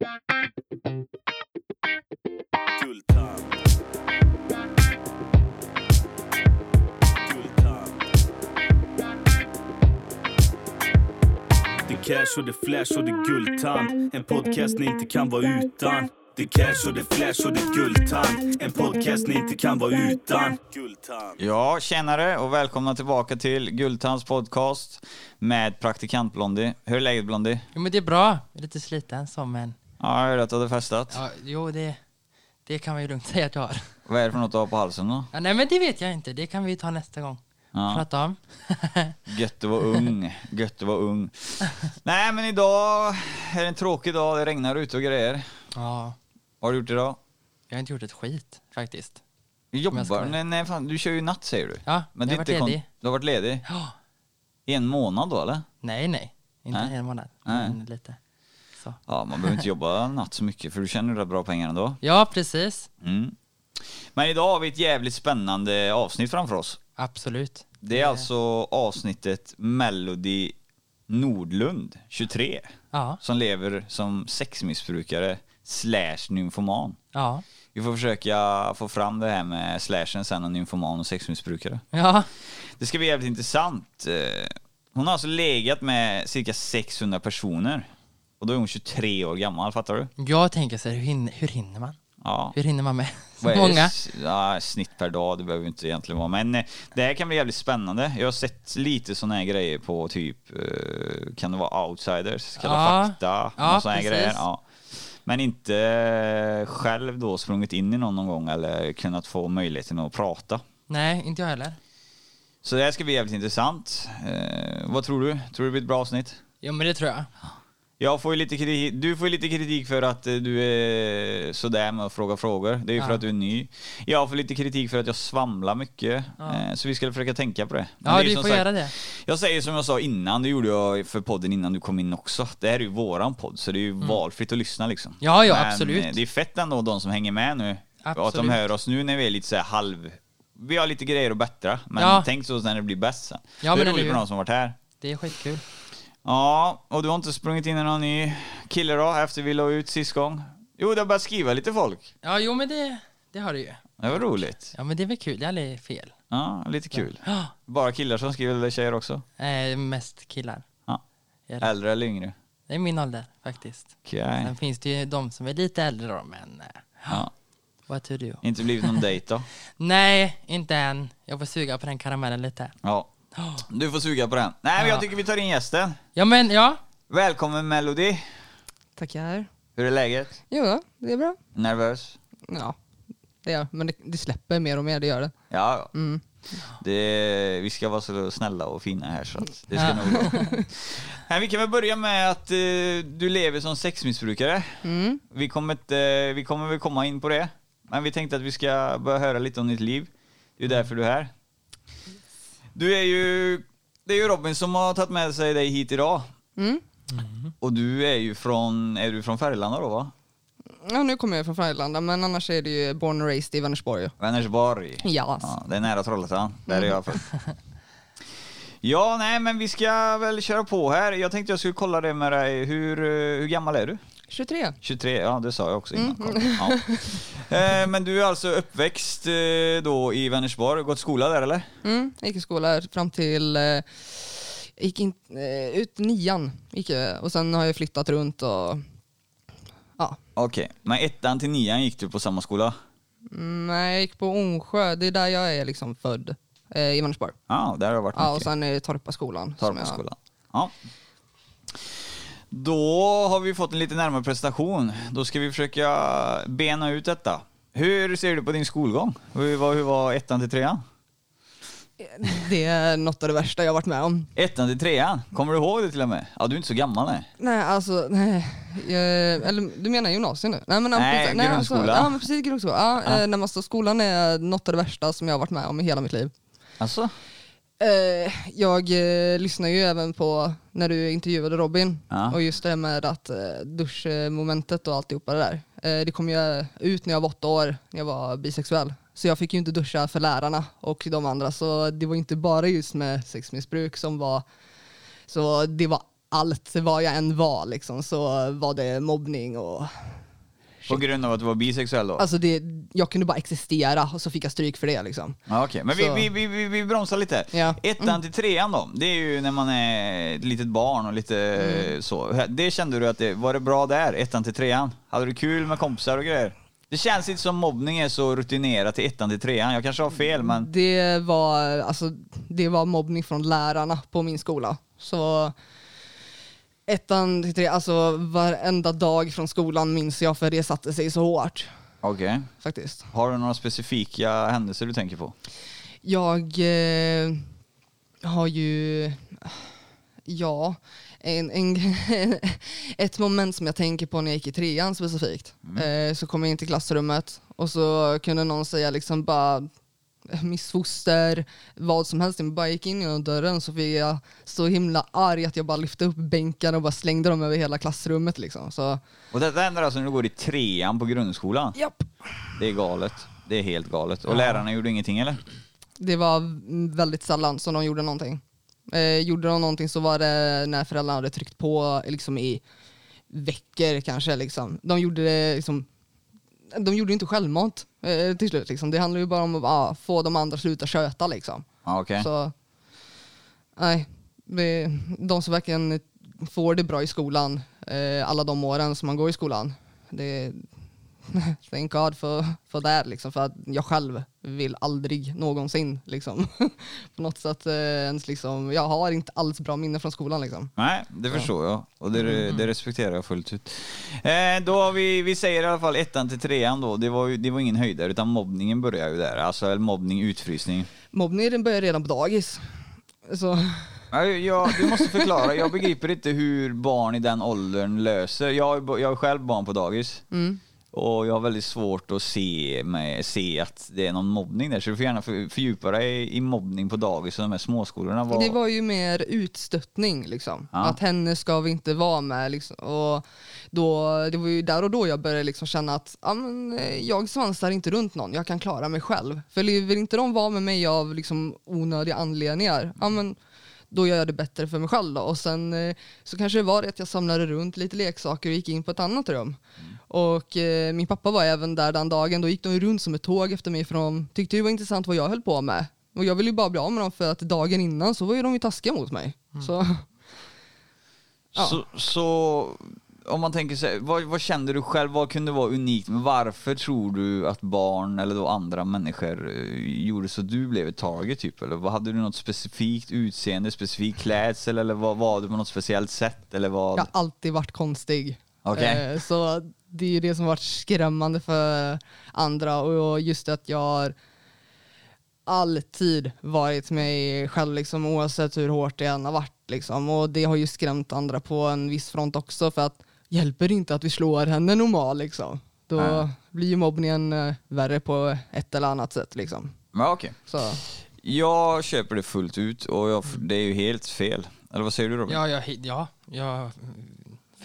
Guldtand. Guldtand. Det är cash och det är flash och det är guldtand. En podcast ni inte kan vara utan. Det är cash och det är flash och det är guldtand. En podcast ni inte kan vara utan. Ja, tjenare och välkomna tillbaka till Guldtands podcast med praktikant Blondie. Hur är läget Blondie? Jo men det är bra. Jag är lite sliten som en... Ja, jag hörde att du hade festat. Ja, jo det, det kan man ju lugnt säga att jag har. Vad är det för något du har på halsen då? Ja, nej men det vet jag inte. Det kan vi ta nästa gång. Ja. Prata om. Gött att vara ung. Gött att vara ung. Nej, men idag är det en tråkig dag. Det regnar ute och grejer. ja, Vad har du gjort idag? jag har inte gjort ett skit faktiskt. Du jobbar? Nej, nej fan, du kör ju natt säger du. Ja, Men jag har varit ledig. Du har varit ledig? Ja. I en månad då eller? Nej, nej. Inte Nej. en månad. Nej. Men lite. Så. Ja, man behöver inte jobba natt så mycket för du tjänar rätt bra pengar ändå. Ja, precis. Mm. Men idag har vi ett jävligt spännande avsnitt framför oss. Absolut. Det är alltså avsnittet Melody Nordlund, 23, Ja, som lever som sexmissbrukare slash nymfoman. ja, Vi får försöka få fram det här med slashen sen och nymfoman och sexmissbrukare. ja. Det ska bli jävligt intressant. Eh, Hon har alltså legat med cirka 600 personer. Och då är hon 23 år gammal, fattar du? Jag tänker så här, hur hinner, hur hinner man? Ja. Hur hinner man med så många? Ja, snitt per dag, det behöver inte egentligen vara. Men eh, det här kan bli jävligt spännande. Jag har sett lite såna här grejer på typ, eh, kan det vara outsiders, kalla Ja. fakta, Ja, såna här grejer. Ja. Men inte eh, själv då sprungit in i någon någon gång eller kunnat få möjligheten att prata. Nej, inte jag heller. Så det här ska bli jävligt intressant. Eh, vad tror du? Tror du det blir ett bra avsnitt? Jo men det tror jag. Jag får ju lite kritik, du får ju lite kritik för att eh, du är sådär med att fråga frågor. Det är ju för Ja. att du är ny. Jag får lite kritik för att jag svamlar mycket. Ja. Eh, Så vi ska försöka tänka på det. Men Ja, det du får sagt- göra det. Jag säger som jag sa innan, det gjorde jag för podden innan du kom in också. Det här är ju våran podd, så det är ju valfritt att lyssna liksom. Mm. Ja, ja, Men, absolut. eh, Det är fett ändå de som hänger med nu. Och att de Absolut. hör oss nu när vi är lite så här halv... Vi har lite grejer att bättra, men Ja. tänk så när det blir bäst sen. Ja, det är roligt hur? de som varit här. Det är skitkul. Ja, och du har inte sprungit in i någon ny kille då, efter vi la ut sist gång? Jo, det har börjat skriva lite folk. Ja, jo men det, det har du ju. Det var roligt. Ja men det är väl kul, det är aldrig fel. Ja, lite kul. Ja, Bara killar som skriver, eller tjejer också? eh, mest killar. Ja. Det. Äldre eller yngre? det är min ålder faktiskt. Okej. Sen finns det ju de som är lite äldre då, men eh, Ja. vad tur du. Inte blivit någon dejt då? Nej, inte än. Jag får suga på den karamellen lite. Ja. Du får suga på den. Nej, men jag Ja. tycker vi tar in gästen. Ja men ja, Välkommen Melody. Tackar. Hur är läget? Jo, det är bra. Nervös? Ja, det är Men det, det släpper mer och mer, det gör det. Ja, Mm. det, vi ska vara så snälla och fina här så att det ska Ja. nog gå. Nej, Vi kan väl börja med att eh, du lever som sexmissbrukare. Mm. Vi kommer, inte, vi kommer väl komma in på det. Men vi tänkte att vi ska börja höra lite om ditt liv. Det är därför du är här. Du är ju... Det är ju Robin som har tagit med sig dig hit idag. Mm. Och du är ju från... Är du från Färgelanda då va? Ja, nu kommer jag från Färgelanda, men annars är det ju born and raised i Vänersborg. Vänersborg. Ja. Ja, det är nära Trollhättan. Där är jag född. Ja, nej men vi ska väl köra på här. Jag tänkte jag skulle kolla det med dig. Hur, eh, hur gammal är du? 23. 23, ja det sa jag också innan. Kolla. Ja. Eh, Men du är alltså uppväxt eh, då i Vänersborg, gått skola där eller? Mm. Jag gick i skola fram till... Eh, gick in, eh, ut nian, gick jag, och sen har jag flyttat runt och... Ja. Okej, men ettan till nian gick du på samma skola? Mm, Nej, jag gick på Onsjö, det är där jag är liksom född. Eh, I Vänersborg. Ja, där har jag varit Ja, och mycket. sen är det Torpaskolan. som jag- Torpaskolan. Ja. Då har vi fått en lite närmare presentation. Då ska vi försöka bena ut detta. Hur ser du på din skolgång? Hur var, hur var ettan till trean? Det är något av det värsta jag varit med om. Ettan till trean, kommer du ihåg det till och med? Ja, du är inte så gammal nej. Nej, alltså, nej. Jag, eller du menar gymnasiet nu? Nej, men, Nej, precis, grundskola. Alltså, ja, men precis, grundskola. Ja, Ja. ja. Nej, men alltså, skolan är något av det värsta som jag har varit med om i hela mitt liv. Alltså? Eh, jag eh, lyssnar ju även på när du intervjuade Robin Ja. och just det med att eh, duschmomentet och alltihopa det där. Eh, det kom ju ut när jag var åtta år, när jag var bisexuell. Så jag fick ju inte duscha för lärarna och de andra, så det var inte bara just med sexmissbruk som var, så det var allt, vad jag än var liksom, så var det mobbning och På grund av att du var bisexuell då? Alltså det, jag kunde bara existera och så fick jag stryk för det liksom. Ja, Okej, men vi, Så- vi, vi, vi, vi bromsar lite. Ja. Ettan till trean då, det är ju när man är ett litet barn och lite Mm. så. Det kände du att det, var det bra där, ettan till trean? Hade du kul med kompisar och grejer? Det känns inte som mobbning är så rutinerat till ettan till trean. Jag kanske har fel, men Det var, alltså, det var mobbning från lärarna på min skola. Så ettan till tre, alltså varenda dag från skolan minns jag för det satte sig så hårt okej. faktiskt. Har du några specifika händelser du tänker på? Jag eh, har ju, ja, en, en, ett moment som jag tänker på när jag gick i trean specifikt. Eh, så kom jag in till klassrummet och så kunde någon säga liksom bara missfoster, vad som helst. Jag bara gick in genom dörren så fick jag så himla arg att jag bara lyfte upp bänkarna och bara slängde dem över hela klassrummet liksom. Så, Och detta händer alltså när du går i trean på grundskolan? japp. Det är galet. Det är helt galet. Och lärarna gjorde ingenting eller? Det var väldigt sällan som de gjorde någonting. Eh, gjorde de någonting så var det när föräldrarna hade tryckt på liksom i veckor kanske. Liksom. De gjorde det liksom, de gjorde inte självmant eh, till slut. Liksom. Det handlar ju bara om att ah, få de andra att sluta köta. Liksom. Ja, okej. Så, nej, de som verkligen får det bra i skolan, eh, alla de åren som man går i skolan, det Thank God för, för det, liksom, för att jag själv vill aldrig någonsin liksom, på något sätt eh, ens liksom, jag har inte alls bra minne från skolan liksom. Nej, det förstår jag. Och det, Mm. det respekterar jag fullt ut. Eh, då har vi, vi säger i alla fall ettan till trean då. Det var, ju, det var ingen höjdare utan mobbningen börjar ju där. Alltså eller mobbning, utfrysning. Mobbningen börjar redan på dagis. Så, Ja, jag, du måste förklara, jag begriper inte hur barn i den åldern löser. Jag, jag har själv barn på dagis. mm. Och jag har väldigt svårt att se, med, se att det är någon mobbning där. Så du får gärna för, fördjupa dig i mobbning på dagis och de här småskolorna. Vad- Det var ju mer utstöttning liksom. Ja. Att henne ska vi inte vara med liksom. Och då, det var ju där och då jag började liksom känna att ja, men, eh, jag svansar inte runt någon, jag kan klara mig själv. För vill inte de vara med mig av liksom, onödiga anledningar, ja, men, då gör jag det bättre för mig själv då. Och sen eh, så kanske det var det att jag samlade runt lite leksaker och gick in på ett annat rum. Och eh, min pappa var även där den dagen, då gick de runt som ett tåg efter mig för de tyckte det var intressant vad jag höll på med. Och jag ville ju bara bli av med dem för att dagen innan så var ju de ju taskiga mot mig. Så Ja. Så, så om man tänker sig, vad, vad kände du själv, vad kunde vara unikt? Men varför tror du att barn eller då andra människor eh, gjorde så du blev ett target typ? Eller vad, hade du något specifikt utseende, specifik klädsel eller vad var du på något speciellt sätt? Eller vad? jag har alltid varit konstig. Okej. Eh, Så det är ju det som varit skrämmande för andra och just det att jag har alltid varit mig själv liksom, oavsett hur hårt det än har varit. Liksom. Och det har ju skrämt andra på en viss front också för att hjälper det inte att vi slår henne normal liksom. Då Nej. blir ju mobbningen eh, värre på ett eller annat sätt liksom. Okej. Så. Jag köper det fullt ut och jag, det är ju helt fel. Eller vad säger du Robin? Ja, jag, ja, jag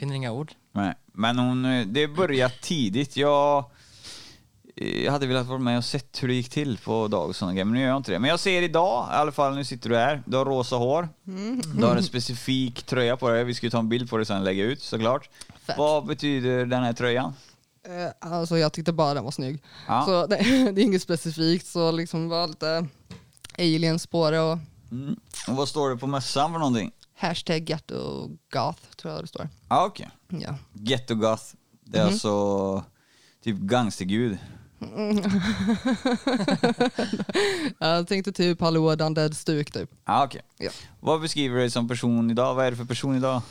finner inga ord. Nej, men hon, eh, det började tidigt. Jag, eh, jag hade velat vara med och sett hur det gick till på dag och sådana grejer, men nu gör jag inte det. Men jag ser idag, i alla fall nu sitter du här, du har rosa hår, du har en specifik tröja på dig, vi ska ju ta en bild på det sen och lägga ut såklart. Fett. Vad betyder den här tröjan? Eh, Alltså jag tyckte bara den var snygg. Ja. Så det, det är inget specifikt, så liksom var lite aliens på det och Mm. Och vad står det på mössan för någonting? Hashtag ghetto goth tror jag det står. Ja okej, Ja. Ghetto Goth. Det är alltså typ gangstergud. Jag tänkte typ hallå den dead stuk typ. Ja okej. Ja. Vad beskriver du dig som person idag? Vad är det för person idag?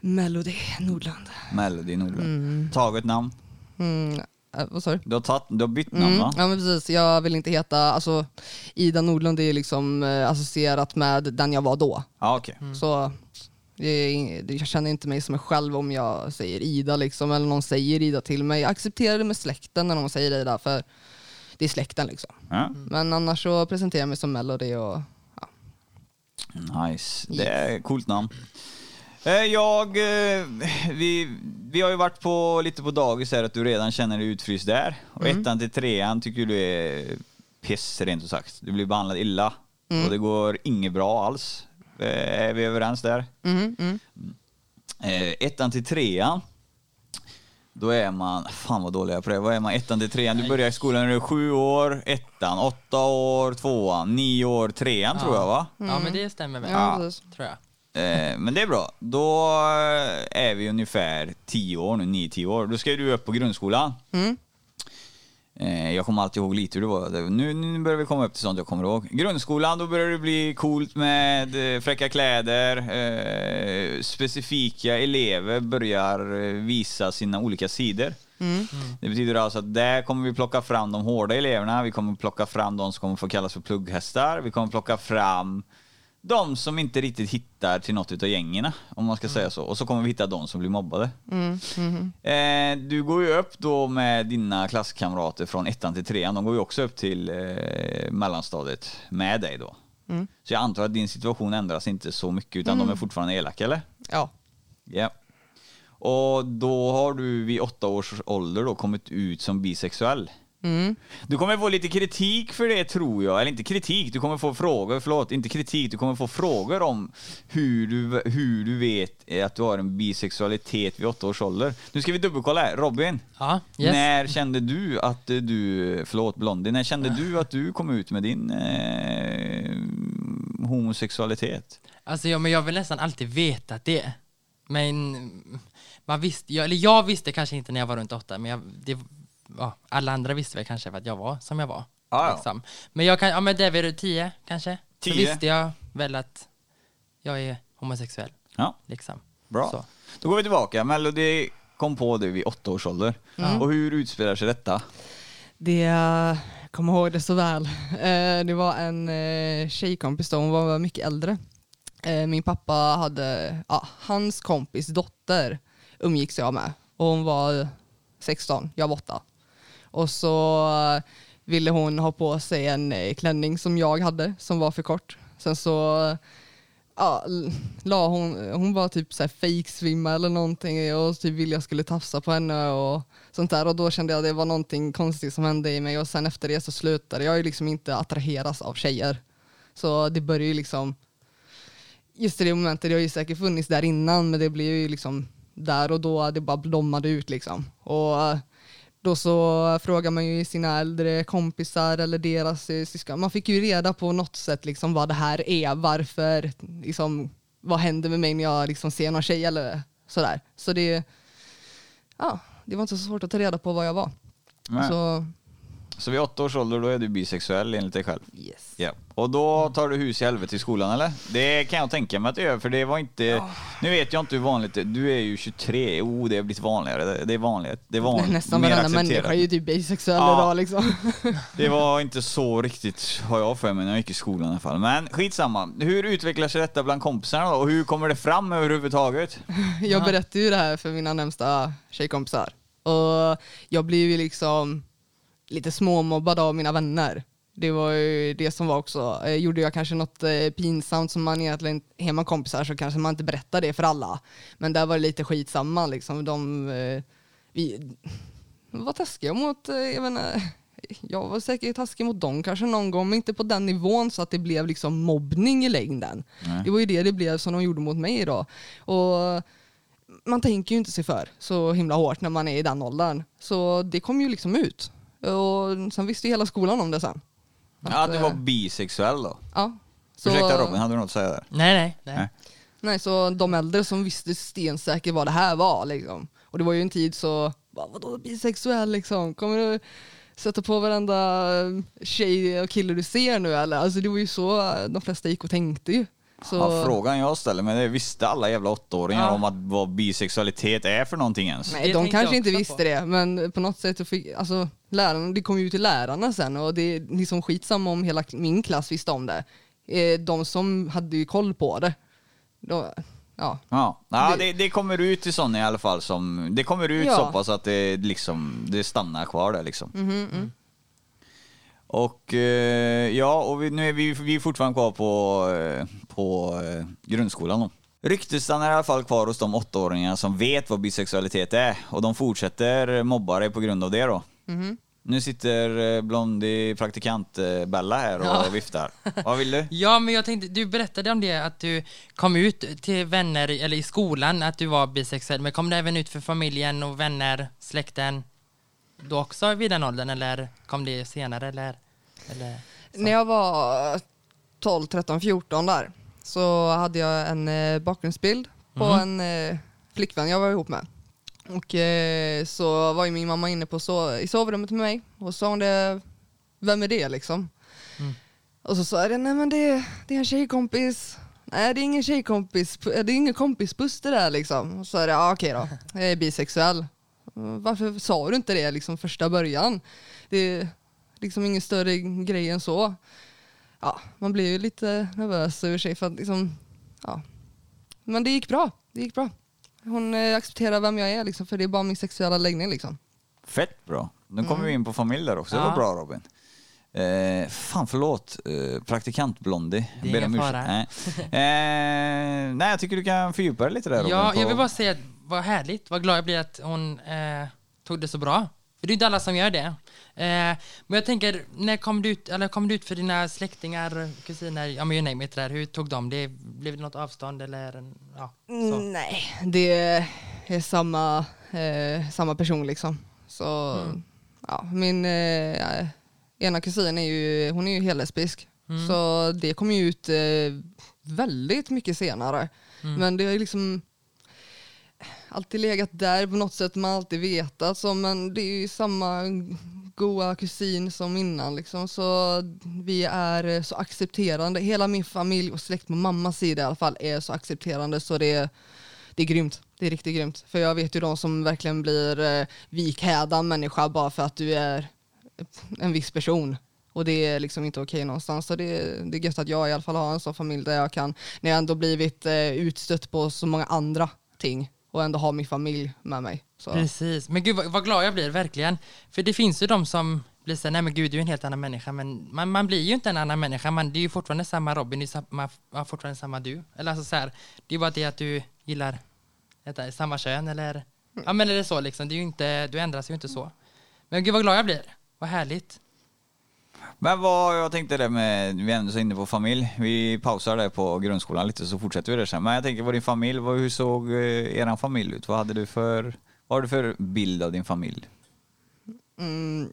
Melody Nordland. Melody Nordland. Taget namn? Mm. Eh, vad sa du? Du har, tagit, du har bytt namn Mm. va? Ja men precis, jag vill inte heta, alltså Ida Nordlund är liksom eh, associerat med den jag var då. Ja okej. Så är ing- det- jag känner inte mig som mig själv om jag säger Ida liksom, eller någon säger Ida till mig. Jag accepterar det med släkten när någon säger Ida, för det är släkten liksom. Ja. Men annars så presenterar jag mig som Melody och ja. Nice. Det är ett coolt namn. Eh, Jag, eh, vi, vi har ju varit på, lite på dagis här att du redan känner dig utfryst där. Och ettan till trean tycker du är piss rent ut sagt. Du blir behandlad illa. Och det går inget bra alls. Eh, Är vi överens där? Mm, mm. Ettan till trean. Då är man, fan vad dålig jag är på det. Vad är man ettan till trean? Du börjar i skolan när du är sju år, ettan, åtta år, tvåan, nio år, trean tror jag va? Ja, men det stämmer väl. Ja. Tror jag. Eh, men det är bra. Då eh, är vi ungefär tio år nu, nio, tio år. Då ska du upp på grundskolan. Mm. Eh, jag kommer alltid ihåg lite hur det var. Nu, nu börjar vi komma upp till sånt jag kommer ihåg. Grundskolan, då börjar det bli coolt med eh, fräcka kläder. Eh, specifika elever börjar visa sina olika sidor. Mm. Det betyder alltså att där kommer vi plocka fram de hårda eleverna, vi kommer plocka fram de som kommer få kallas för plugghästar, vi kommer plocka fram de som inte riktigt hittar till något utav gängerna, om man ska säga så. Och så kommer vi hitta de som blir mobbade. Mm. mhm. Eh, du går ju upp då med dina klasskamrater från ettan till trean. De går ju också upp till eh, mellanstadiet med dig då. Mm. Så jag antar att din situation ändras inte så mycket utan de är fortfarande elaka eller? Ja. Ja. Och då har du vid åtta års ålder då kommit ut som bisexuell. Mm. Du kommer få lite kritik för det tror jag, eller inte kritik, du kommer få frågor, förlåt, inte kritik, du kommer få frågor om hur du, hur du vet att du har en bisexualitet vid åtta års ålder. Nu ska vi dubbelkolla här, Robin, Ja, yes. när kände du att du, förlåt Blondie, när kände du att du kom ut med din eh, homosexualitet? Alltså ja, men jag har väl nästan alltid vetat det. Men man visste, jag, eller jag visste kanske inte när jag var runt åtta, men jag, det, ja, alla andra visste väl kanske att jag var som jag var. Ja. Liksom. Men jag kan, ja men det är väl tio kanske. Tio? Så visste jag väl att jag är homosexuell. Ja, Liksom. bra. Så. Då går vi tillbaka, Melody kom på det vid åtta års ålder. Och hur utspelar sig detta? Det, jag kommer ihåg det så väl. Eh, Det var en eh, tjejkompis då, hon var mycket äldre. Eh, Min pappa hade, ja, hans kompis dotter umgicks jag med och hon var 16, jag var 8. Och så ville hon ha på sig en eh, klänning som jag hade som var för kort. Sen så ja, la hon, hon var typ så här fake-svimma eller någonting och typ ville jag skulle tafsa på henne och sånt där och då kände jag att det var någonting konstigt som hände i mig och sen efter det så slutade jag ju liksom inte attraheras av tjejer. Så det började ju liksom, just i det momentet, det har ju säkert funnits där innan men det blev ju liksom där och då det bara blommade ut liksom. Och då så frågar man ju sina äldre kompisar eller deras eh, syskon. Man fick ju reda på något sätt liksom vad det här är, varför, liksom, vad händer med mig när jag liksom ser någon tjej eller sådär. Så det, ja, det var inte så svårt att ta reda på vad jag var. Nej. Så, Så vid åtta års ålder då är du bisexuell enligt dig själv? yes. Ja. Och då tar du hus i helvete i skolan eller? Det kan jag tänka mig att du gör för det var inte... Nu vet jag inte hur vanligt det Du är ju 23, oh det har blivit vanligare. Det- är vanligt. Det är vanligt. Nästan varenda människa är ju typ bisexuell Ja. idag liksom. Det var inte så riktigt, har jag för mig, när jag gick i skolan i alla fall. Men skitsamma. Hur utvecklar sig detta bland kompisarna då? Och hur kommer det fram överhuvudtaget? Jag berättade ju det här för mina närmsta tjejkompisar. Och jag blev ju liksom lite småmobbad av mina vänner. Det var ju det som var också, eh, gjorde jag kanske något eh, pinsamt som man egentligen, är man kompisar så kanske man inte berättar det för alla. Men där var det lite skitsamma liksom. De, eh, vi var taskiga mot, jag inte, jag var säkert taskig mot dem kanske någon gång, men inte på den nivån så att det blev liksom mobbning i längden. Nej. Det var ju det det blev som de gjorde mot mig då. Och man tänker ju inte sig för så himla hårt när man är i den åldern. Så det kom ju liksom ut. Och sen visste ju hela skolan om det sen. Ja, att du var eh, bisexuell då. Ja. Så, Ursäkta Robin, hade du något att säga där? Nej, nej, nej. Nej. Nej, så de äldre som visste stensäkert vad det här var liksom. Och det var ju en tid så, vadå bisexuell liksom? Kommer du sätta på varenda eh, tjej och kille du ser nu eller? Alltså det var ju så eh, de flesta gick och tänkte ju. Så, Ja, frågan jag ställer mig det visste alla jävla åttaåringar Ja. om att vad bisexualitet är för någonting ens? Nej, de kanske inte visste på. det, men på något sätt fick, alltså, lärarna, det kom ju till lärarna sen och det är liksom skitsamma om hela min klass visste om det. Eh, De som hade ju koll på det, då, ja. Ja, ja Det- det, kommer ut till sådana i alla fall som, det kommer ut Ja. så pass att det liksom, det stannar kvar där liksom. Mhm, Och eh, ja, och vi, nu är vi, vi är fortfarande kvar på, eh, på grundskolan då. Ryktet stannar i alla fall kvar hos de åttaåringar som vet vad bisexualitet är och de fortsätter mobba dig på grund av det då. Mhm. Nu sitter eh, Blondie praktikant eh, Bella här och Ja. viftar. Vad vill du? Ja, men jag tänkte, du berättade om det att du kom ut till vänner, eller i skolan, att du var bisexuell, men kom det även ut för familjen och vänner, släkten, då också vid den åldern, eller kom det senare, eller? eller så? När jag var 12, 13, 14 där så hade jag en eh, bakgrundsbild på en eh, flickvän jag var ihop med. Och eh, så var ju min mamma inne på so i sovrummet med mig och sa hon det, vem är det liksom? Mm. Och så sa jag nej men det, det är en tjejkompis. Nej det är ingen tjejkompis, det är ingen kompisbuss det där liksom. Och så sa jag ja okej då, jag är bisexuell. Varför sa du inte det liksom första början? Det är liksom ingen större grej än så. Ja, man blir ju lite nervös över sig för att liksom, ja. Men det gick bra, det gick bra. Hon eh, accepterar vem jag är liksom, för det är bara min sexuella läggning liksom. Fett bra. Nu kommer vi in på familj där också. Det Ja. var bra Robin. Eh, fan förlåt, eh, praktikant Blondie. Det är ingen fara. Nej. Eh, nej, jag tycker du kan fördjupa dig lite där Robin. Ja, på- jag vill bara säga att vad härligt, vad glad jag blir att hon eh, tog det så bra. För det är inte alla som gör det. Eh, men jag tänker, när kom du ut, eller kom du ut för dina släktingar, kusiner, ja men you name it där, hur tog de det? Blev det något avstånd eller? Ja. Mm, nej, det är samma, eh, samma person liksom. Så, ja, min eh, ena kusin är ju, hon är ju hellesbisk. Så det kom ju ut eh, väldigt mycket senare. Men det ju liksom alltid legat där på något sätt, man har alltid vetat så, men det är ju samma goa kusin som innan liksom, så vi är eh, så accepterande. Hela min familj och släkt på mammas sida i alla fall är så accepterande så det är, det är grymt. Det är riktigt grymt. För jag vet ju de som verkligen blir eh, vikhädan människa bara för att du är en viss person. Och det är liksom inte okej någonstans. Så det, det är gött att jag i alla fall har en sån familj där jag kan, när jag ändå blivit eh, utstött på så många andra ting och ändå ha min familj med mig. Så. Precis, men gud vad, vad glad jag blir, verkligen. För det finns ju de som blir såhär, nej men gud du är en helt annan människa, men man, man blir ju inte en annan människa, man, det är ju fortfarande samma Robin, det är samma, man fortfarande samma du. Eller alltså så här, det är bara det att du gillar detta, samma kön eller, ja men är det så liksom, det är ju inte, du ändras ju inte så. Men gud vad glad jag blir, vad härligt. Men vad, jag tänkte det med, vi är ändå så inne på familj. Vi pausar där på grundskolan lite så fortsätter vi det sen. Men jag tänker på din familj, vad, hur såg eh, eran familj ut? Vad hade du för, vad har du för bild av din familj? Mm,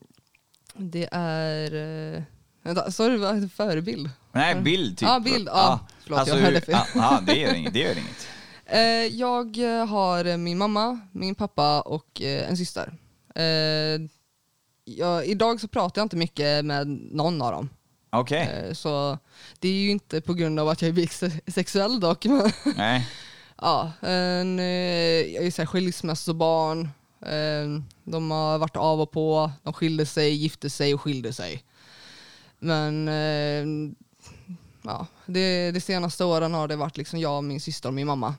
det är... Eh, vänta, sa du vad förebild? Nej, bild typ. Ja, bild, ja. Förlåt, jag hur- hörde fel. Ja, det gör inget. Det gör inget. Eh, jag har min mamma, min pappa och en syster. Eh, jag, idag så pratar jag inte mycket med någon av dem. Okej, Eh, så det är ju inte på grund av att jag är bisexuell dock. Nej. ja, en, eh, jag är skilsmässobarn. Eh, de har varit av och på. De skilde sig, gifte sig och skilde sig. Men eh, ja, det, de senaste åren har det varit liksom jag, min syster och min mamma.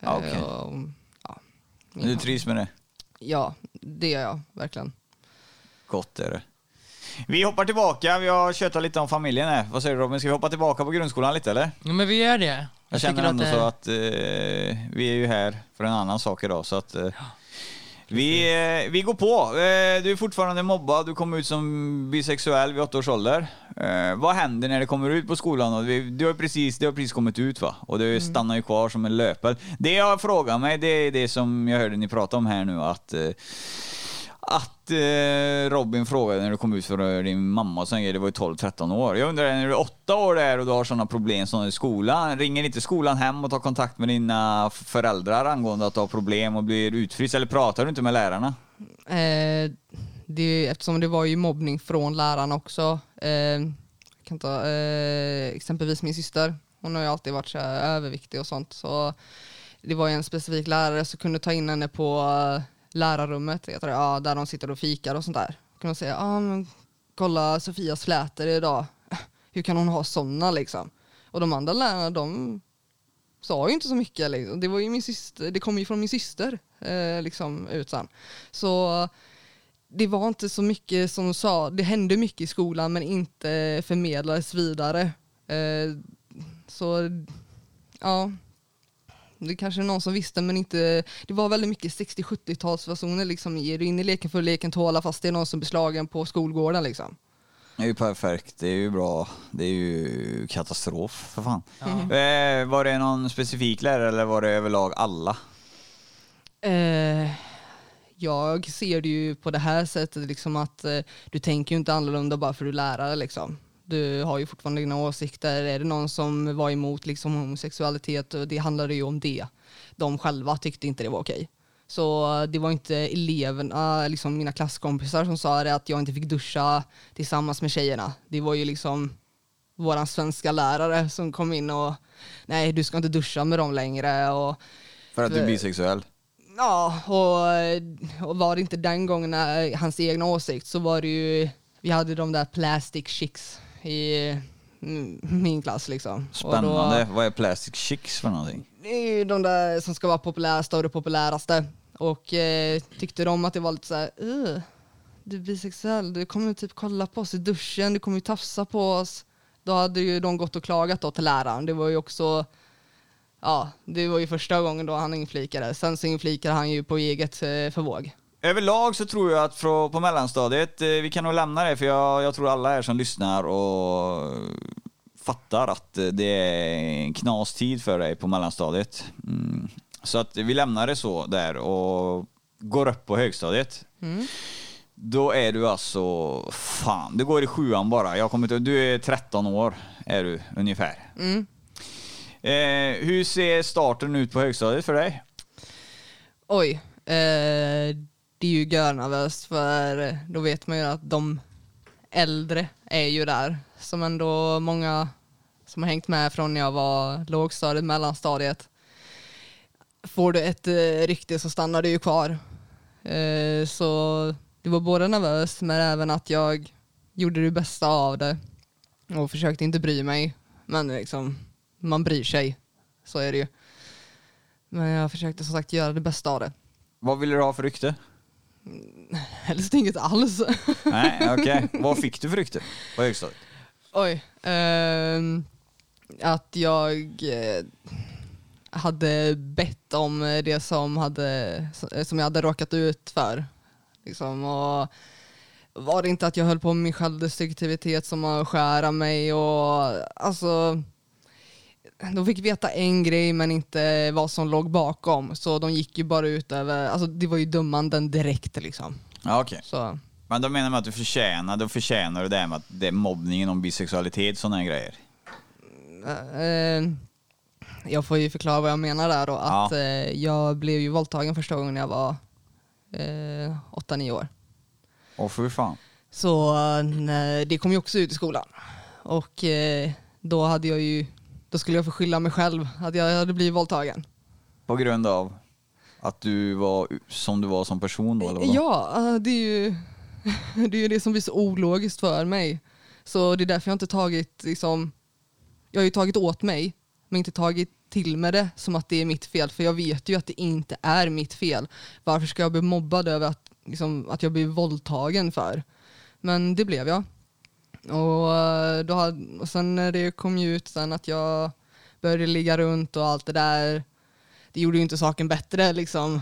Eh, och, ja, min Du trivs med det? Ja, det gör jag verkligen. Gott är det. Vi hoppar tillbaka, vi har tjötat lite om familjen här. Vad säger du Robin, ska vi hoppa tillbaka på grundskolan lite eller? Ja men vi gör det. Jag tycker känner ändå det- så att eh, vi är ju här för en annan sak idag så att eh, vi, eh, vi går på. Eh, du är fortfarande mobbad, du kom ut som bisexuell vid åtta års ålder. Eh, vad händer när det kommer ut på skolan? Och vi, du har precis, det har precis kommit ut va? Och du stannar ju kvar som en löpel. Det jag frågar mig, det är det som jag hörde ni prata om här nu att eh, att eh, Robin frågade när du kom ut för din mamma och sen det var ju 12-13 år. Jag undrar när du är 8 år där och du har sådana problem som i skolan, ringer inte skolan hem och tar kontakt med dina föräldrar angående att du har problem och blir utfryst eller pratar du inte med lärarna? Eh, det, eftersom det var ju mobbning från lärarna också. Eh, jag kan ta, eh, exempelvis min syster, hon har ju alltid varit så överviktig och sånt. Så det var ju en specifik lärare som kunde ta in henne på eh, lärarrummet, heter det, ja, där de sitter och fikar och sånt där. Kunde säga, ah, men, kolla Sofias flätor idag, hur kan hon ha sådana liksom? Och de andra lärarna, de sa ju inte så mycket. Liksom. Det, var ju min syster, det kom ju från min syster eh, liksom, ut sen. Så det var inte så mycket som sa, det hände mycket i skolan men inte förmedlades vidare. Eh, så ja, det kanske är någon som visste men inte, det var väldigt mycket 60-70-talsfasoner liksom, ger du in i leken för leken tåla fast det är någon som blir slagen på skolgården liksom. Det är ju perfekt, det är ju bra. Det är ju katastrof för fan. Eh, var det någon specifik lärare eller var det överlag alla? Eh, jag ser det ju på det här sättet liksom att eh, du tänker ju inte annorlunda bara för att du är lärare liksom. Du har ju fortfarande dina åsikter. Är det någon som var emot liksom homosexualitet, och det handlade ju om det. De själva tyckte inte det var okej. Så det var inte eleverna, liksom mina klasskompisar som sa det att jag inte fick duscha tillsammans med tjejerna. Det var ju liksom våran svenska lärare som kom in och nej du ska inte duscha med dem längre och För att du är bisexuell? Ja, och, och var det inte den gången eh, hans egna åsikt så var det ju, vi hade de där plastic chicks i min klass liksom. Spännande. Då, Vad är plastic chicks för någonting? det är ju de där som ska vara populäraste och det populäraste. Och eh, tyckte de att det var lite såhär, "Ugh, du är bisexuell, du kommer typ kolla på oss i duschen, du kommer ju tafsa på oss. Då hade ju de gått och klagat då till läraren. Det var ju också, ja, det var ju första gången då han inflikade. Sen så inflikade han ju på eget eh, förvåg. Överlag så tror jag att på mellanstadiet, eh, vi kan nog lämna det för jag, jag tror alla här som lyssnar och fattar att eh, det är en knastid för dig på mellanstadiet. Mm. Så att vi lämnar det så där och går upp på högstadiet. Då är du alltså, fan, du går i sjuan bara. Jag kommer inte, du är 13 år, är du ungefär. Eh, hur ser starten ut på högstadiet för dig? Oj, eh, det är ju görnervöst för då vet man ju att de äldre är ju där. Som ändå många som har hängt med från när jag var lågstadiet, mellanstadiet. Får du ett eh, rykte så stannar du ju kvar. Eh, så det var både nervöst men även att jag gjorde det bästa av det och försökte inte bry mig. Men liksom, man bryr sig. Så är det ju. Men jag försökte som sagt göra det bästa av det. Vad ville du ha för rykte? Helst inget alls. Nej, okej. Vad fick du för rykte på högstadiet? Oj. ehm, att jag eh, hade bett om det som, hade, som jag hade råkat ut för. Liksom, och var det inte att jag höll på med min självdestruktivitet som att skära mig och alltså de fick veta en grej men inte vad som låg bakom så de gick ju bara ut över, alltså det var ju dömanden direkt liksom. Ja, okej. Så Men då menar man att du förtjänar, då förtjänar du det här med att det är mobbningen om bisexualitet och sådana grejer. Eh, jag får ju förklara vad jag menar där då. Att Ja. eh, jag blev ju våldtagen första gången jag var eh, 8-9 år. Åh för fan. Så eh, det kom ju också ut i skolan. Och eh, då hade jag ju, då skulle jag få skylla mig själv att jag hade blivit våldtagen. På grund av att du var som du var som person då eller vadå? Ja, eh, det är ju det, är ju det som blir så ologiskt för mig. Så det är därför jag inte tagit, liksom, jag har ju tagit åt mig, men inte tagit till med det som att det är mitt fel, för jag vet ju att det inte är mitt fel. Varför ska jag bli mobbad över att, liksom, att jag blir våldtagen för? Men det blev jag. Och, eh, då hade, och sen när det kom ju ut sen att jag började ligga runt och allt det där, det gjorde ju inte saken bättre liksom.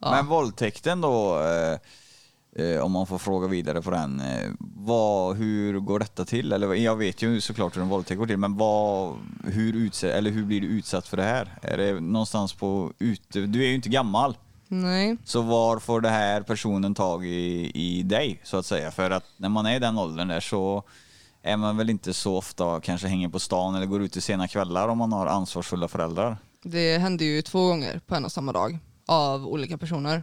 Ja. Men våldtäkten då, eh, eh, om man får fråga vidare på den. Eh, vad, hur går detta till? Eller, jag vet ju såklart hur en våldtäkt går till, men vad, hur, utse, eller hur blir du utsatt för det här? Är det någonstans på ute? Du är ju inte gammal. Nej. Så var får det här personen tag i, i dig, så att säga? För att när man är i den åldern där så är man väl inte så ofta kanske hänger på stan eller går ut i sena kvällar om man har ansvarsfulla föräldrar. Det hände ju två gånger på en och samma dag av olika personer.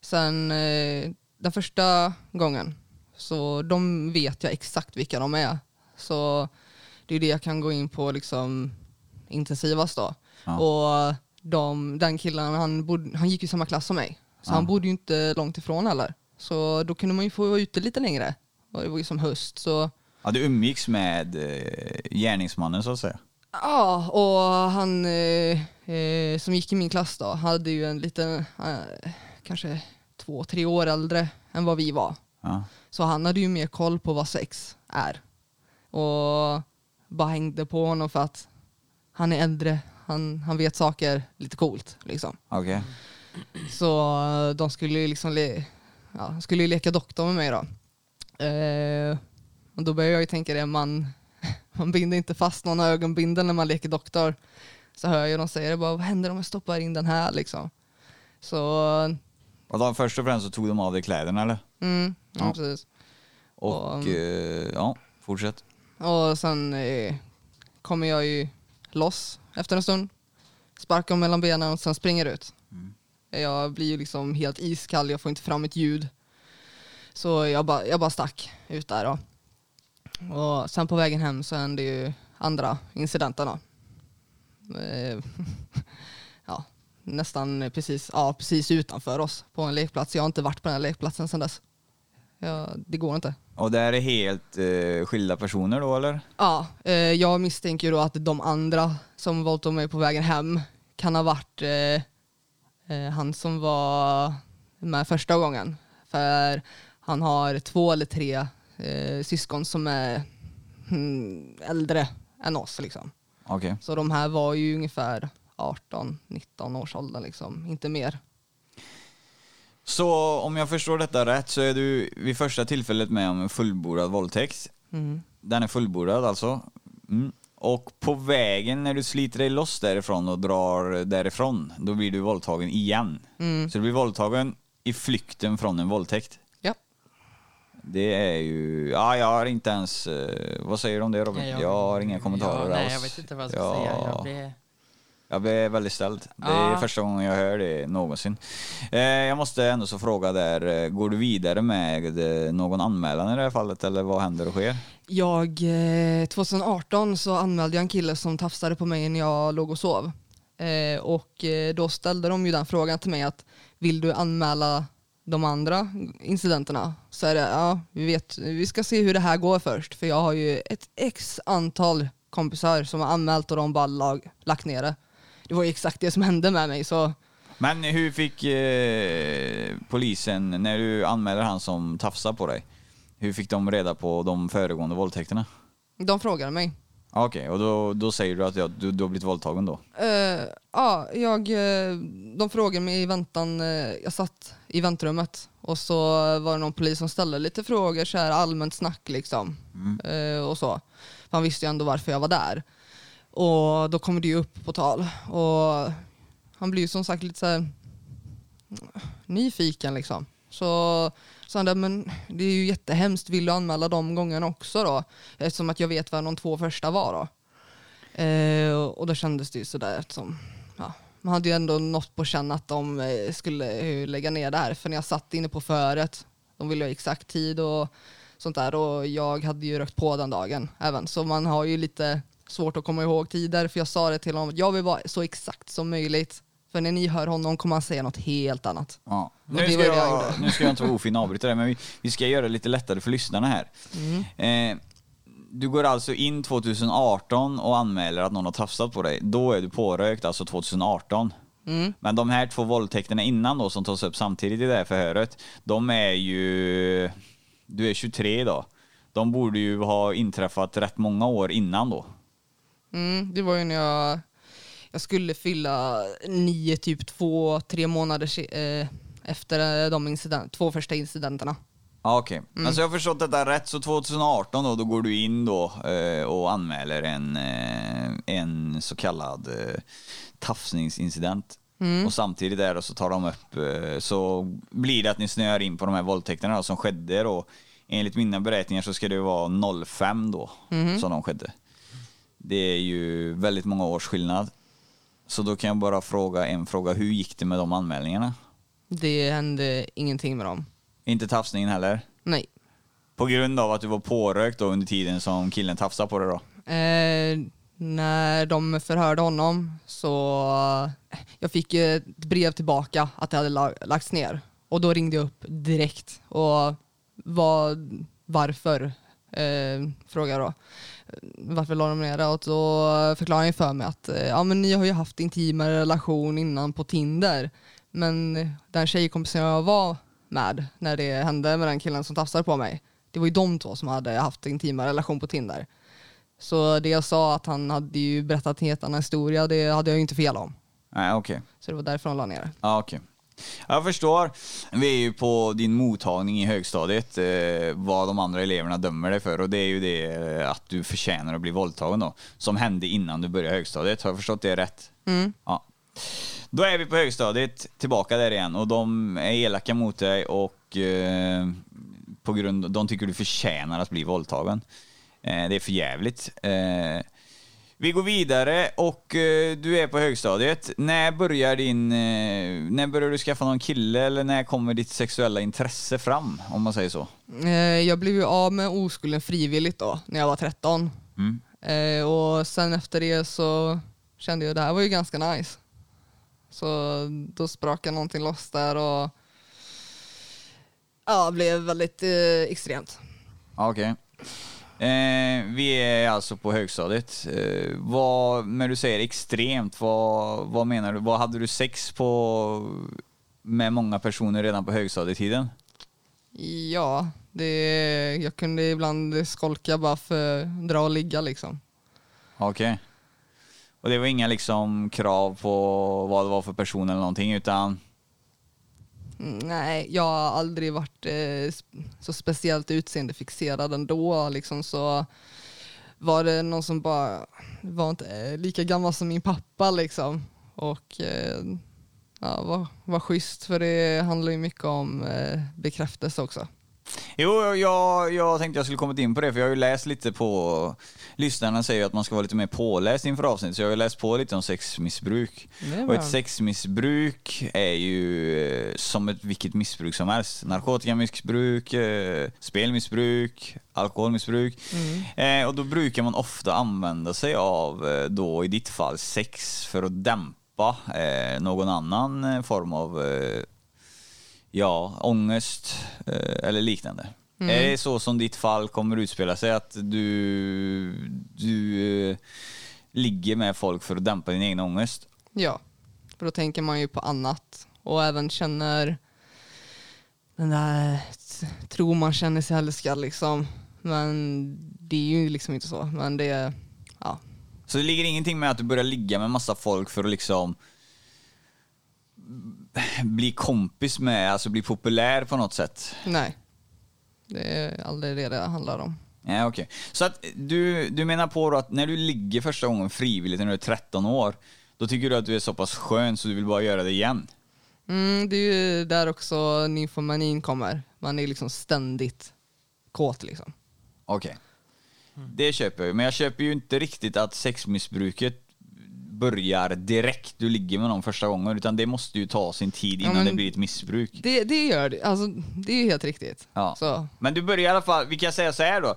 Sen eh, den första gången, så de vet jag exakt vilka de är. Så det är det jag kan gå in på liksom intensivast då. Ja. Och de, den killen, han, bod, han gick ju i samma klass som mig. Så Ja. han bodde ju inte långt ifrån heller. Så då kunde man ju få vara ute lite längre. Och det var ju som höst så Ja, du umgicks med eh, gärningsmannen så att säga. Ja, och han eh, eh, som gick i min klass då hade ju en liten, eh, kanske två, tre år äldre än vad vi var. Ja. Så han hade ju mer koll på vad sex är. Och bara hängde på honom för att han är äldre, han, han vet saker lite coolt liksom. Okej. Så eh, de skulle ju liksom le, ja, skulle ju leka doktor med mig då. Eh, och då började jag ju tänka det, man, man binder inte fast någon ögonbindel när man leker doktor. Så hör jag dem säga det bara, vad händer om jag stoppar in den här liksom? Så, Och då, först och främst så tog de av dig kläderna eller? mm, ja. Ja. precis. Och Och- eh, ja, fortsätt. Och sen eh, kommer jag ju loss efter en stund, sparkar mellan benen och sen springer ut. Jag blir ju liksom helt iskall, jag får inte fram ett ljud. Så jag bara, jag bara stack ut där då. Och sen på vägen hem så hände ju andra incidenten. Eh, ja, nästan precis, ja, precis utanför oss på en lekplats. Jag har inte varit på den här lekplatsen sedan dess. Ja, det går inte. Och det här är helt eh, skilda personer då eller? Ja, eh, jag misstänker ju då att de andra som våldtog mig på vägen hem kan ha varit eh, eh, han som var med första gången. För han har två eller tre eh, syskon som är mm, äldre än oss liksom. Okej. Så de här var ju ungefär 18-19 års ålder liksom, inte mer. Så om jag förstår detta rätt så är du vid första tillfället med om en fullbordad våldtäkt. Mm. Den är fullbordad alltså. Mm. Och på vägen när du sliter dig loss därifrån och drar därifrån, då blir du våldtagen igen. Mm. Så du blir våldtagen i flykten från en våldtäkt. Ja. Det är ju, ja jag har inte ens, eh, vad säger du om det Robin? Nej, jag, har inga kommentarer ja, Nej, alls. jag vet inte vad jag ska Ja. säga. Jag blir... Jag blir väldigt ställd. Det är första gången jag hör det någonsin. Eh, jag måste ändå så fråga där, eh, går du vidare med eh, någon anmälan i det här fallet eller vad händer och sker? Jag, eh, 2018 så anmälde jag en kille som tafsade på mig när jag låg och sov. Och då ställde de ju den frågan till mig att vill du anmäla de andra incidenterna? Så är det, ja, vi vet, vi ska se hur det här går först. För jag har ju ett x antal kompisar som har anmält och de bara lag, lagt ner det. Det var ju exakt det som hände med mig så Men hur fick eh, polisen, när du anmäler han som tafsar på dig, hur fick de reda på de föregående våldtäkterna? de frågade mig. Okej, och då, då säger du att ja, du, du har blivit våldtagen då? Eh, ja, jag, eh, de frågade mig i väntan, eh, jag satt i väntrummet och så var det någon polis som ställde lite frågor, så här allmänt snack liksom. Eh, och så. Han visste ju ändå varför jag var där. Och då kommer det ju upp på tal. Och han blir ju som sagt lite så här nyfiken liksom. Så sa han där, men det är ju jättehemskt, vill du anmäla de gångerna också då? Eftersom att jag vet vad de två första var då. Eh, och då kändes det ju sådär eftersom ja, man hade ju ändå något på känn att de eh, skulle eh, lägga ner det här. För när jag satt inne på föret, de ville ha exakt tid och sånt där och jag hade ju rökt på den dagen även. Så man har ju lite svårt att komma ihåg tider för jag sa det till honom att jag vill vara så exakt som möjligt. För när ni hör honom kommer han säga något helt annat. Ja. Nu ska, jag jag, gjorde. nu ska jag inte vara ofin och avbryta det, men vi, vi ska göra det lite lättare för lyssnarna här. Mm. Eh, du går alltså in 2018 och anmäler att någon har tafsat på dig. Då är du pårökt, alltså 2018. Mm. Men de här två våldtäkterna innan då, som tas upp samtidigt i det här förhöret, de är ju... Du är 23 idag. De borde ju ha inträffat rätt många år innan då. Mm, det var ju när jag, jag skulle fylla nio, typ två, tre månader eh, efter de incident, två första incidenterna. Ja, Okej, alltså jag har förstått detta rätt, så 2018 då, då går du in då eh, och anmäler en, eh, en så kallad eh, tafsningsincident. Och samtidigt där då så tar de upp, eh, så blir det att ni snöar in på de här våldtäkterna då, som skedde då. Enligt mina beräkningar så ska det vara 05 då, som de skedde. Det är ju väldigt många års skillnad. Så då kan jag bara fråga en fråga, hur gick det med de anmälningarna? Det hände ingenting med dem. Inte tafsningen heller? Nej. På grund av att du var pårökt då under tiden som killen tafsade på dig då? Eh, när de förhörde honom så jag fick ett brev tillbaka att det hade la- lagts ner. Och då ringde jag upp direkt och vad, varför eh, frågade jag då. Varför la de ner det? Och då förklarade han för mig att eh, ja, men ni har ju haft intimare relation innan på Tinder. Men den tjejkompisen jag var med när det hände med den killen som tafsade på mig, det var ju de två som hade haft intima relation på Tinder. Så det jag sa att han hade ju berättat en helt annan historia, det hade jag ju inte fel om. Nej, okej. Så det var därför de la ner det. Ja, okej. Jag förstår. Vi är ju på din mottagning i högstadiet, eh, vad de andra eleverna dömer dig för och det är ju det eh, att du förtjänar att bli våldtagen då, som hände innan du började högstadiet. Har jag förstått det rätt? Mm. Ja. Då är vi på högstadiet, tillbaka där igen och de är elaka mot dig och eh, på grund, de tycker du förtjänar att bli våldtagen. Eh, det är för jävligt. Eh, vi går vidare och eh, du är på högstadiet. När börjar din... Eh, när börjar du skaffa någon kille eller när kommer ditt sexuella intresse fram? Om man säger så. Eh, Jag blev ju av med oskulden frivilligt då, när jag var 13. Mm. Och sen efter det så kände jag att det här var ju ganska nice. Så då sprakade någonting loss där och ja, blev väldigt extremt. Okej. Eh, vi är alltså på högstadiet. Eh, vad, när du säger extremt, vad, vad menar du? Vad hade du sex på med många personer redan på högstadietiden? Ja, det, jag kunde ibland skolka bara för att dra och ligga liksom. Okej. Och det var inga liksom krav på vad det var för person eller någonting utan Nej, jag har aldrig varit eh, så speciellt utseendefixerad ändå. Liksom, så var det någon som bara var inte eh, lika gammal som min pappa liksom. Och eh, ja, var, var schysst för det handlar ju mycket om eh, bekräftelse också. Jo, jag, jag tänkte jag skulle kommit in på det, för jag har ju läst lite på... Lyssnarna säger ju att man ska vara lite mer påläst inför avsnittet, så jag har ju läst på lite om sexmissbruk. Och ett sexmissbruk är ju eh, som ett vilket missbruk som helst. Narkotikamissbruk, eh, spelmissbruk, alkoholmissbruk. Mm. Eh, och då brukar man ofta använda sig av, då i ditt fall, sex för att dämpa eh, någon annan form av eh, ja, ångest eh, eller liknande. Mm. Är det så som ditt fall kommer utspela sig? Att du, du eh, ligger med folk för att dämpa din egen ångest? Ja, för då tänker man ju på annat och även känner den där t- tror man känner sig älskad liksom. Men det är ju liksom inte så. Men det, ja. Så det ligger ingenting med att du börjar ligga med massa folk för att liksom bli kompis med, alltså bli populär på något sätt? Nej. Det är aldrig det det handlar om. Ja, okej. Så att du, du menar på då att när du ligger första gången frivilligt när du är 13 år, då tycker du att du är så pass skön så du vill bara göra det igen? Mm, det är ju där också nymfomanin kommer. Man är liksom ständigt kåt liksom. Okej. Det köper jag men jag köper ju inte riktigt att sexmissbruket börjar direkt du ligger med någon första gången, utan det måste ju ta sin tid innan men- det blir ett missbruk. Det, det gör det. Alltså, det är helt riktigt. Ja. Så. Men du börjar i alla fall, vi kan säga så här då.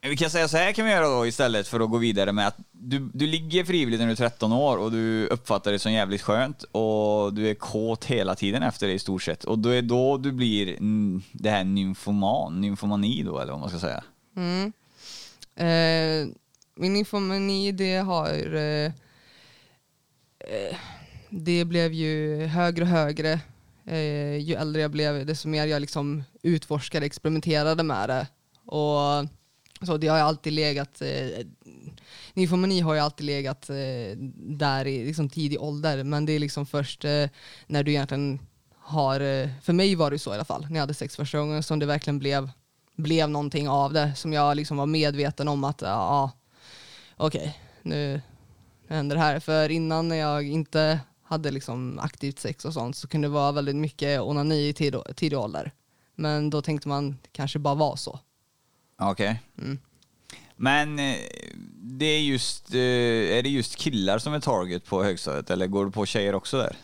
Vi kan säga så här kan vi göra då istället för att gå vidare med att du, du ligger frivilligt när du är 13 år och du uppfattar det som jävligt skönt och du är kåt hela tiden efter det i stort sett. Och då är då du blir det här nymfoman, nymfomani då eller vad man ska säga. Mm. Eh, min nymfomani det har eh, eh, det blev ju högre och högre eh, ju äldre jag blev desto mer jag liksom utforskade, experimenterade med det. Och så det har ju alltid legat eh, nymfomani har ju alltid legat eh, där i liksom tidig ålder. Men det är liksom först eh, när du egentligen har, eh, för mig var det så i alla fall, när jag hade sex första gången som det verkligen blev blev någonting av det som jag liksom var medveten om att ja, okej, nu händer det här. För innan när jag inte hade liksom aktivt sex och sånt så kunde det vara väldigt mycket onani i tid, tidig ålder. Men då tänkte man kanske bara var så. Okej. Mm. Men eh, det är just, eh, är det just killar som är target på högstadiet eller går du på tjejer också där?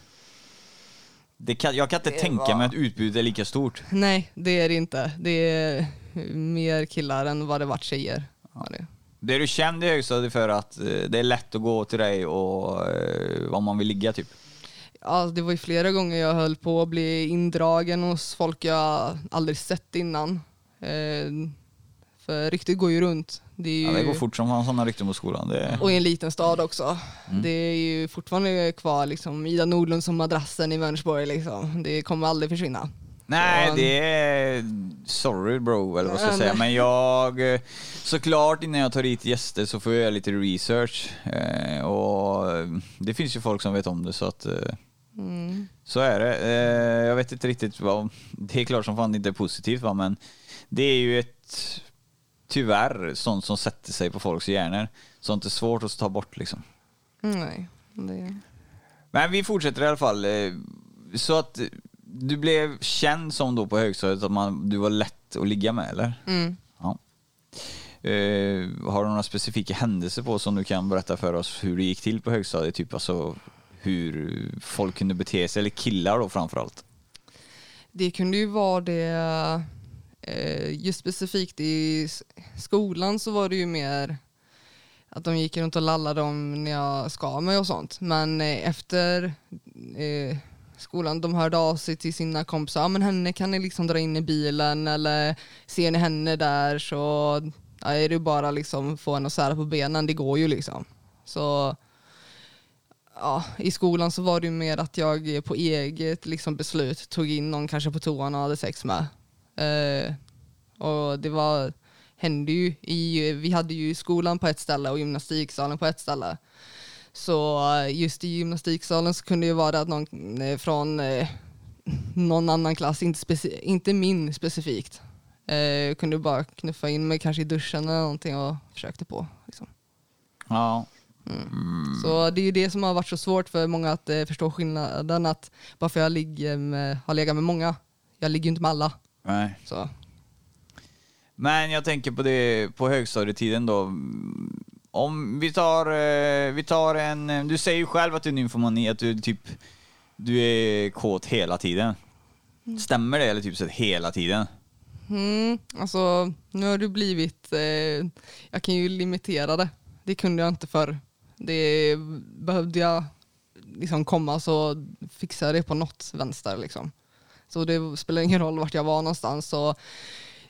Det kan, jag kan inte Det tänka var- mig att utbudet är lika stort. Nej, det är det inte. Det är mer killar än vad det varit tjejer. Ja, det. Det är du känd i högstadiet för att eh, det är lätt att gå till dig och eh, om man vill ligga typ. Ja, det var ju flera gånger jag höll på att bli indragen hos folk jag aldrig sett innan. Eh, för ryktet går ju runt. Det ju... Ja, det går fort som fan sådana rykten på skolan. Det, Och i en liten stad också. Det är ju fortfarande kvar liksom Ida Nordlund som madrassen i Vänersborg liksom. Det kommer aldrig försvinna. Nej, Så- det är... Sorry bro, eller vad ska jag säga. Men jag... eh, Såklart innan jag tar hit gäster så får jag göra lite research. Eh, och eh, det finns ju folk som vet om det så att... Mm. Så är det. Jag vet inte riktigt vad... Det är klart som fan inte är positivt va, men det är ju ett... Tyvärr sånt som sätter sig på folks hjärnor. Sånt är svårt att ta bort liksom. Nej, det... Men vi fortsätter i alla fall. Så att du blev känd som då på högstadiet att man, du var lätt att ligga med eller? Mm. Ja. Eh, har du några specifika händelser på som du kan berätta för oss hur det gick till på högstadiet? Typ alltså hur folk kunde bete sig, eller killar då framförallt. Det kunde ju vara det, eh, just specifikt i skolan så var det ju mer att de gick runt och lallade om när jag skar mig och sånt. Men eh, efter eh, skolan, de hörde av sig till sina kompisar, ja men henne kan ni liksom dra in i bilen eller ser ni henne där så ja, är det bara liksom få henne att sära på benen, det går ju liksom. Så ja, i skolan så var det ju mer att jag på eget liksom, beslut tog in någon kanske på toan och hade sex med. Eh, och det var, hände ju i, vi hade ju skolan på ett ställe och gymnastiksalen på ett ställe. Så eh, just i gymnastiksalen så kunde det ju vara att någon eh, från eh, någon annan klass, inte, speci- inte min specifikt, eh, kunde bara knuffa in mig kanske i duschen eller någonting och försökte på. Liksom. Ja. Så det är ju det som har varit så svårt för många att eh, förstå skillnaden att bara för jag ligger med, har legat med många, jag ligger ju inte med alla. Nej. Så. Men jag tänker på det på högstadietiden då. Om vi tar, eh, vi tar en, eh, du säger ju själv att du är nymfomani, att du typ, du är kåt hela tiden. Stämmer det eller typ så hela tiden? Mm, alltså, nu har du blivit, eh, jag kan ju limitera det. Det kunde jag inte förr. Det behövde jag liksom komma så fixade jag det på något vänster liksom. Så det spelar ingen roll vart jag var någonstans. Så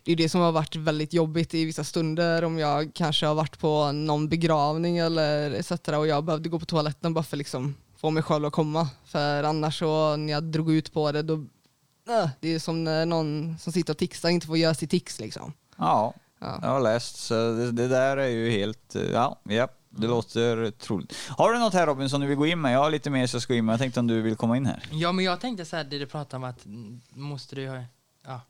det är det som har varit väldigt jobbigt i vissa stunder om jag kanske har varit på någon begravning eller etc. och jag behövde gå på toaletten bara för liksom få mig själv att komma. För annars så när jag drog ut på det då äh, det är som när någon som sitter och tixar inte får göra sitt tix liksom. Ja, Ja. jag har läst. Så det, det där är ju helt, ja, ja det låter troligt. Har du något här Robin som du vill gå in med? Jag har lite mer så jag ska gå in med. Jag tänkte om du vill komma in här. Ja, men jag tänkte så här, det du pratar om att mm, måste du, ja,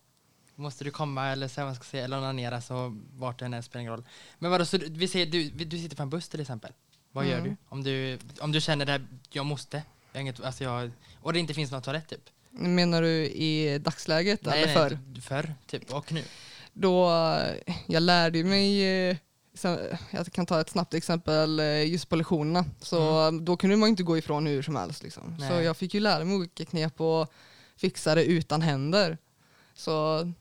måste du komma eller så man ska säga, eller onanera så vart du än är spelar ingen roll. Men vadå, så du, vi säger du, du sitter på en buss till exempel. Vad gör Mm. du? Om du, om du känner det här, jag måste, jag inget, alltså jag, och det inte finns någon toalett typ? Menar du i dagsläget eller förr? Nej, förr, typ, och nu. Då, jag lärde mig, eh, jag kan ta ett snabbt exempel eh, just på lektionerna. Så då kunde man inte gå ifrån hur som helst. Liksom. Så Nej. jag fick ju lära mig olika knep och fixa det utan händer. Så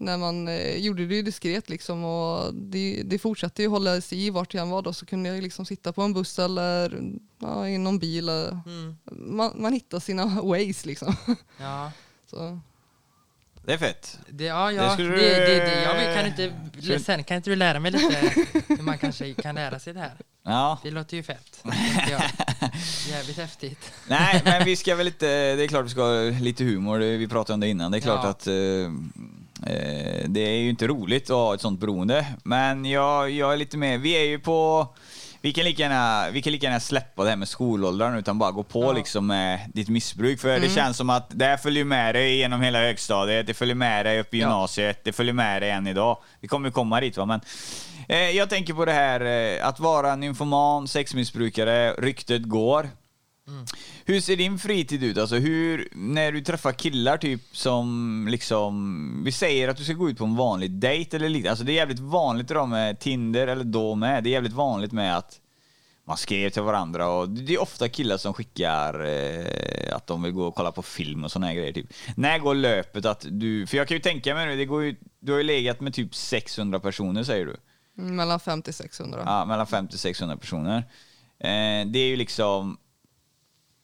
när man eh, gjorde det ju diskret liksom och det, det fortsatte ju hålla sig i vart jag än var då så kunde jag liksom sitta på en buss eller ja, i någon bil. Mm. Man, man hittar sina ways liksom. Ja, Så. Det är fett. det, ja, ja, skulle det, du- det, det, jag vill- kan inte, Skulle- sen kan inte du lära mig lite hur man kanske kan lära sig det här? Ja. Det låter ju fett. Jävligt häftigt. Nej, men vi ska väl lite, det är klart vi ska ha lite humor, vi pratade om det innan. Det är klart Ja. att eh, det är ju inte roligt att ha ett sånt beroende. Men jag, jag är lite med, vi är ju på, vi kan lika gärna, vi kan lika gärna släppa det här med skolåldern utan bara gå på Ja. liksom med ditt missbruk. För det känns som att det här följer med dig genom hela högstadiet, det följer med dig upp i Ja. gymnasiet, det följer med dig än idag. Vi kommer ju komma dit va, men eh, jag tänker på det här eh, att vara nymfoman, sexmissbrukare, ryktet går. Hur ser din fritid ut? Alltså hur, när du träffar killar typ som liksom, vi säger att du ska gå ut på en vanlig dejt eller liknande. Alltså det är jävligt vanligt idag med Tinder, eller då med, det är jävligt vanligt med att man skriver till varandra och det är ofta killar som skickar eh, att de vill gå och kolla på film och såna här grejer. Typ. När går löpet att du, för jag kan ju tänka mig nu, det går ju, du har ju legat med typ 600 personer säger du. Mellan 50 600. Ja, mellan 50 600 personer. Eh, det är ju liksom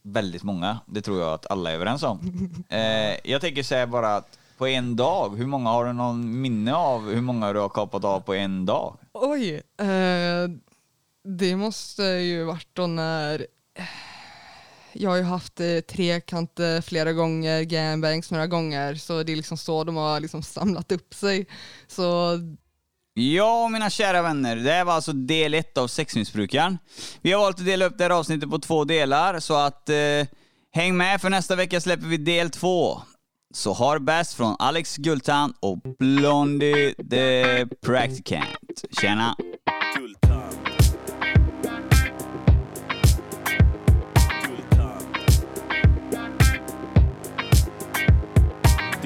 väldigt många. Det tror jag att alla är överens om. Eh, jag tänker säga bara att på en dag, hur många har du någon minne av hur många du har kapat av på en dag? Oj, eh, det måste ju varit då när Jag har ju haft eh, trekant eh, flera gånger, gangbangs några gånger, så det är liksom så de har liksom samlat upp sig. Så Ja, mina kära vänner, det här var alltså del ett av sexmissbrukaren. Vi har valt att dela upp det här avsnittet på två delar, så att eh, häng med för nästa vecka släpper vi del två. Så har bäst från Alex Gultan och Blondie the Practicant. Tjena! Gultan.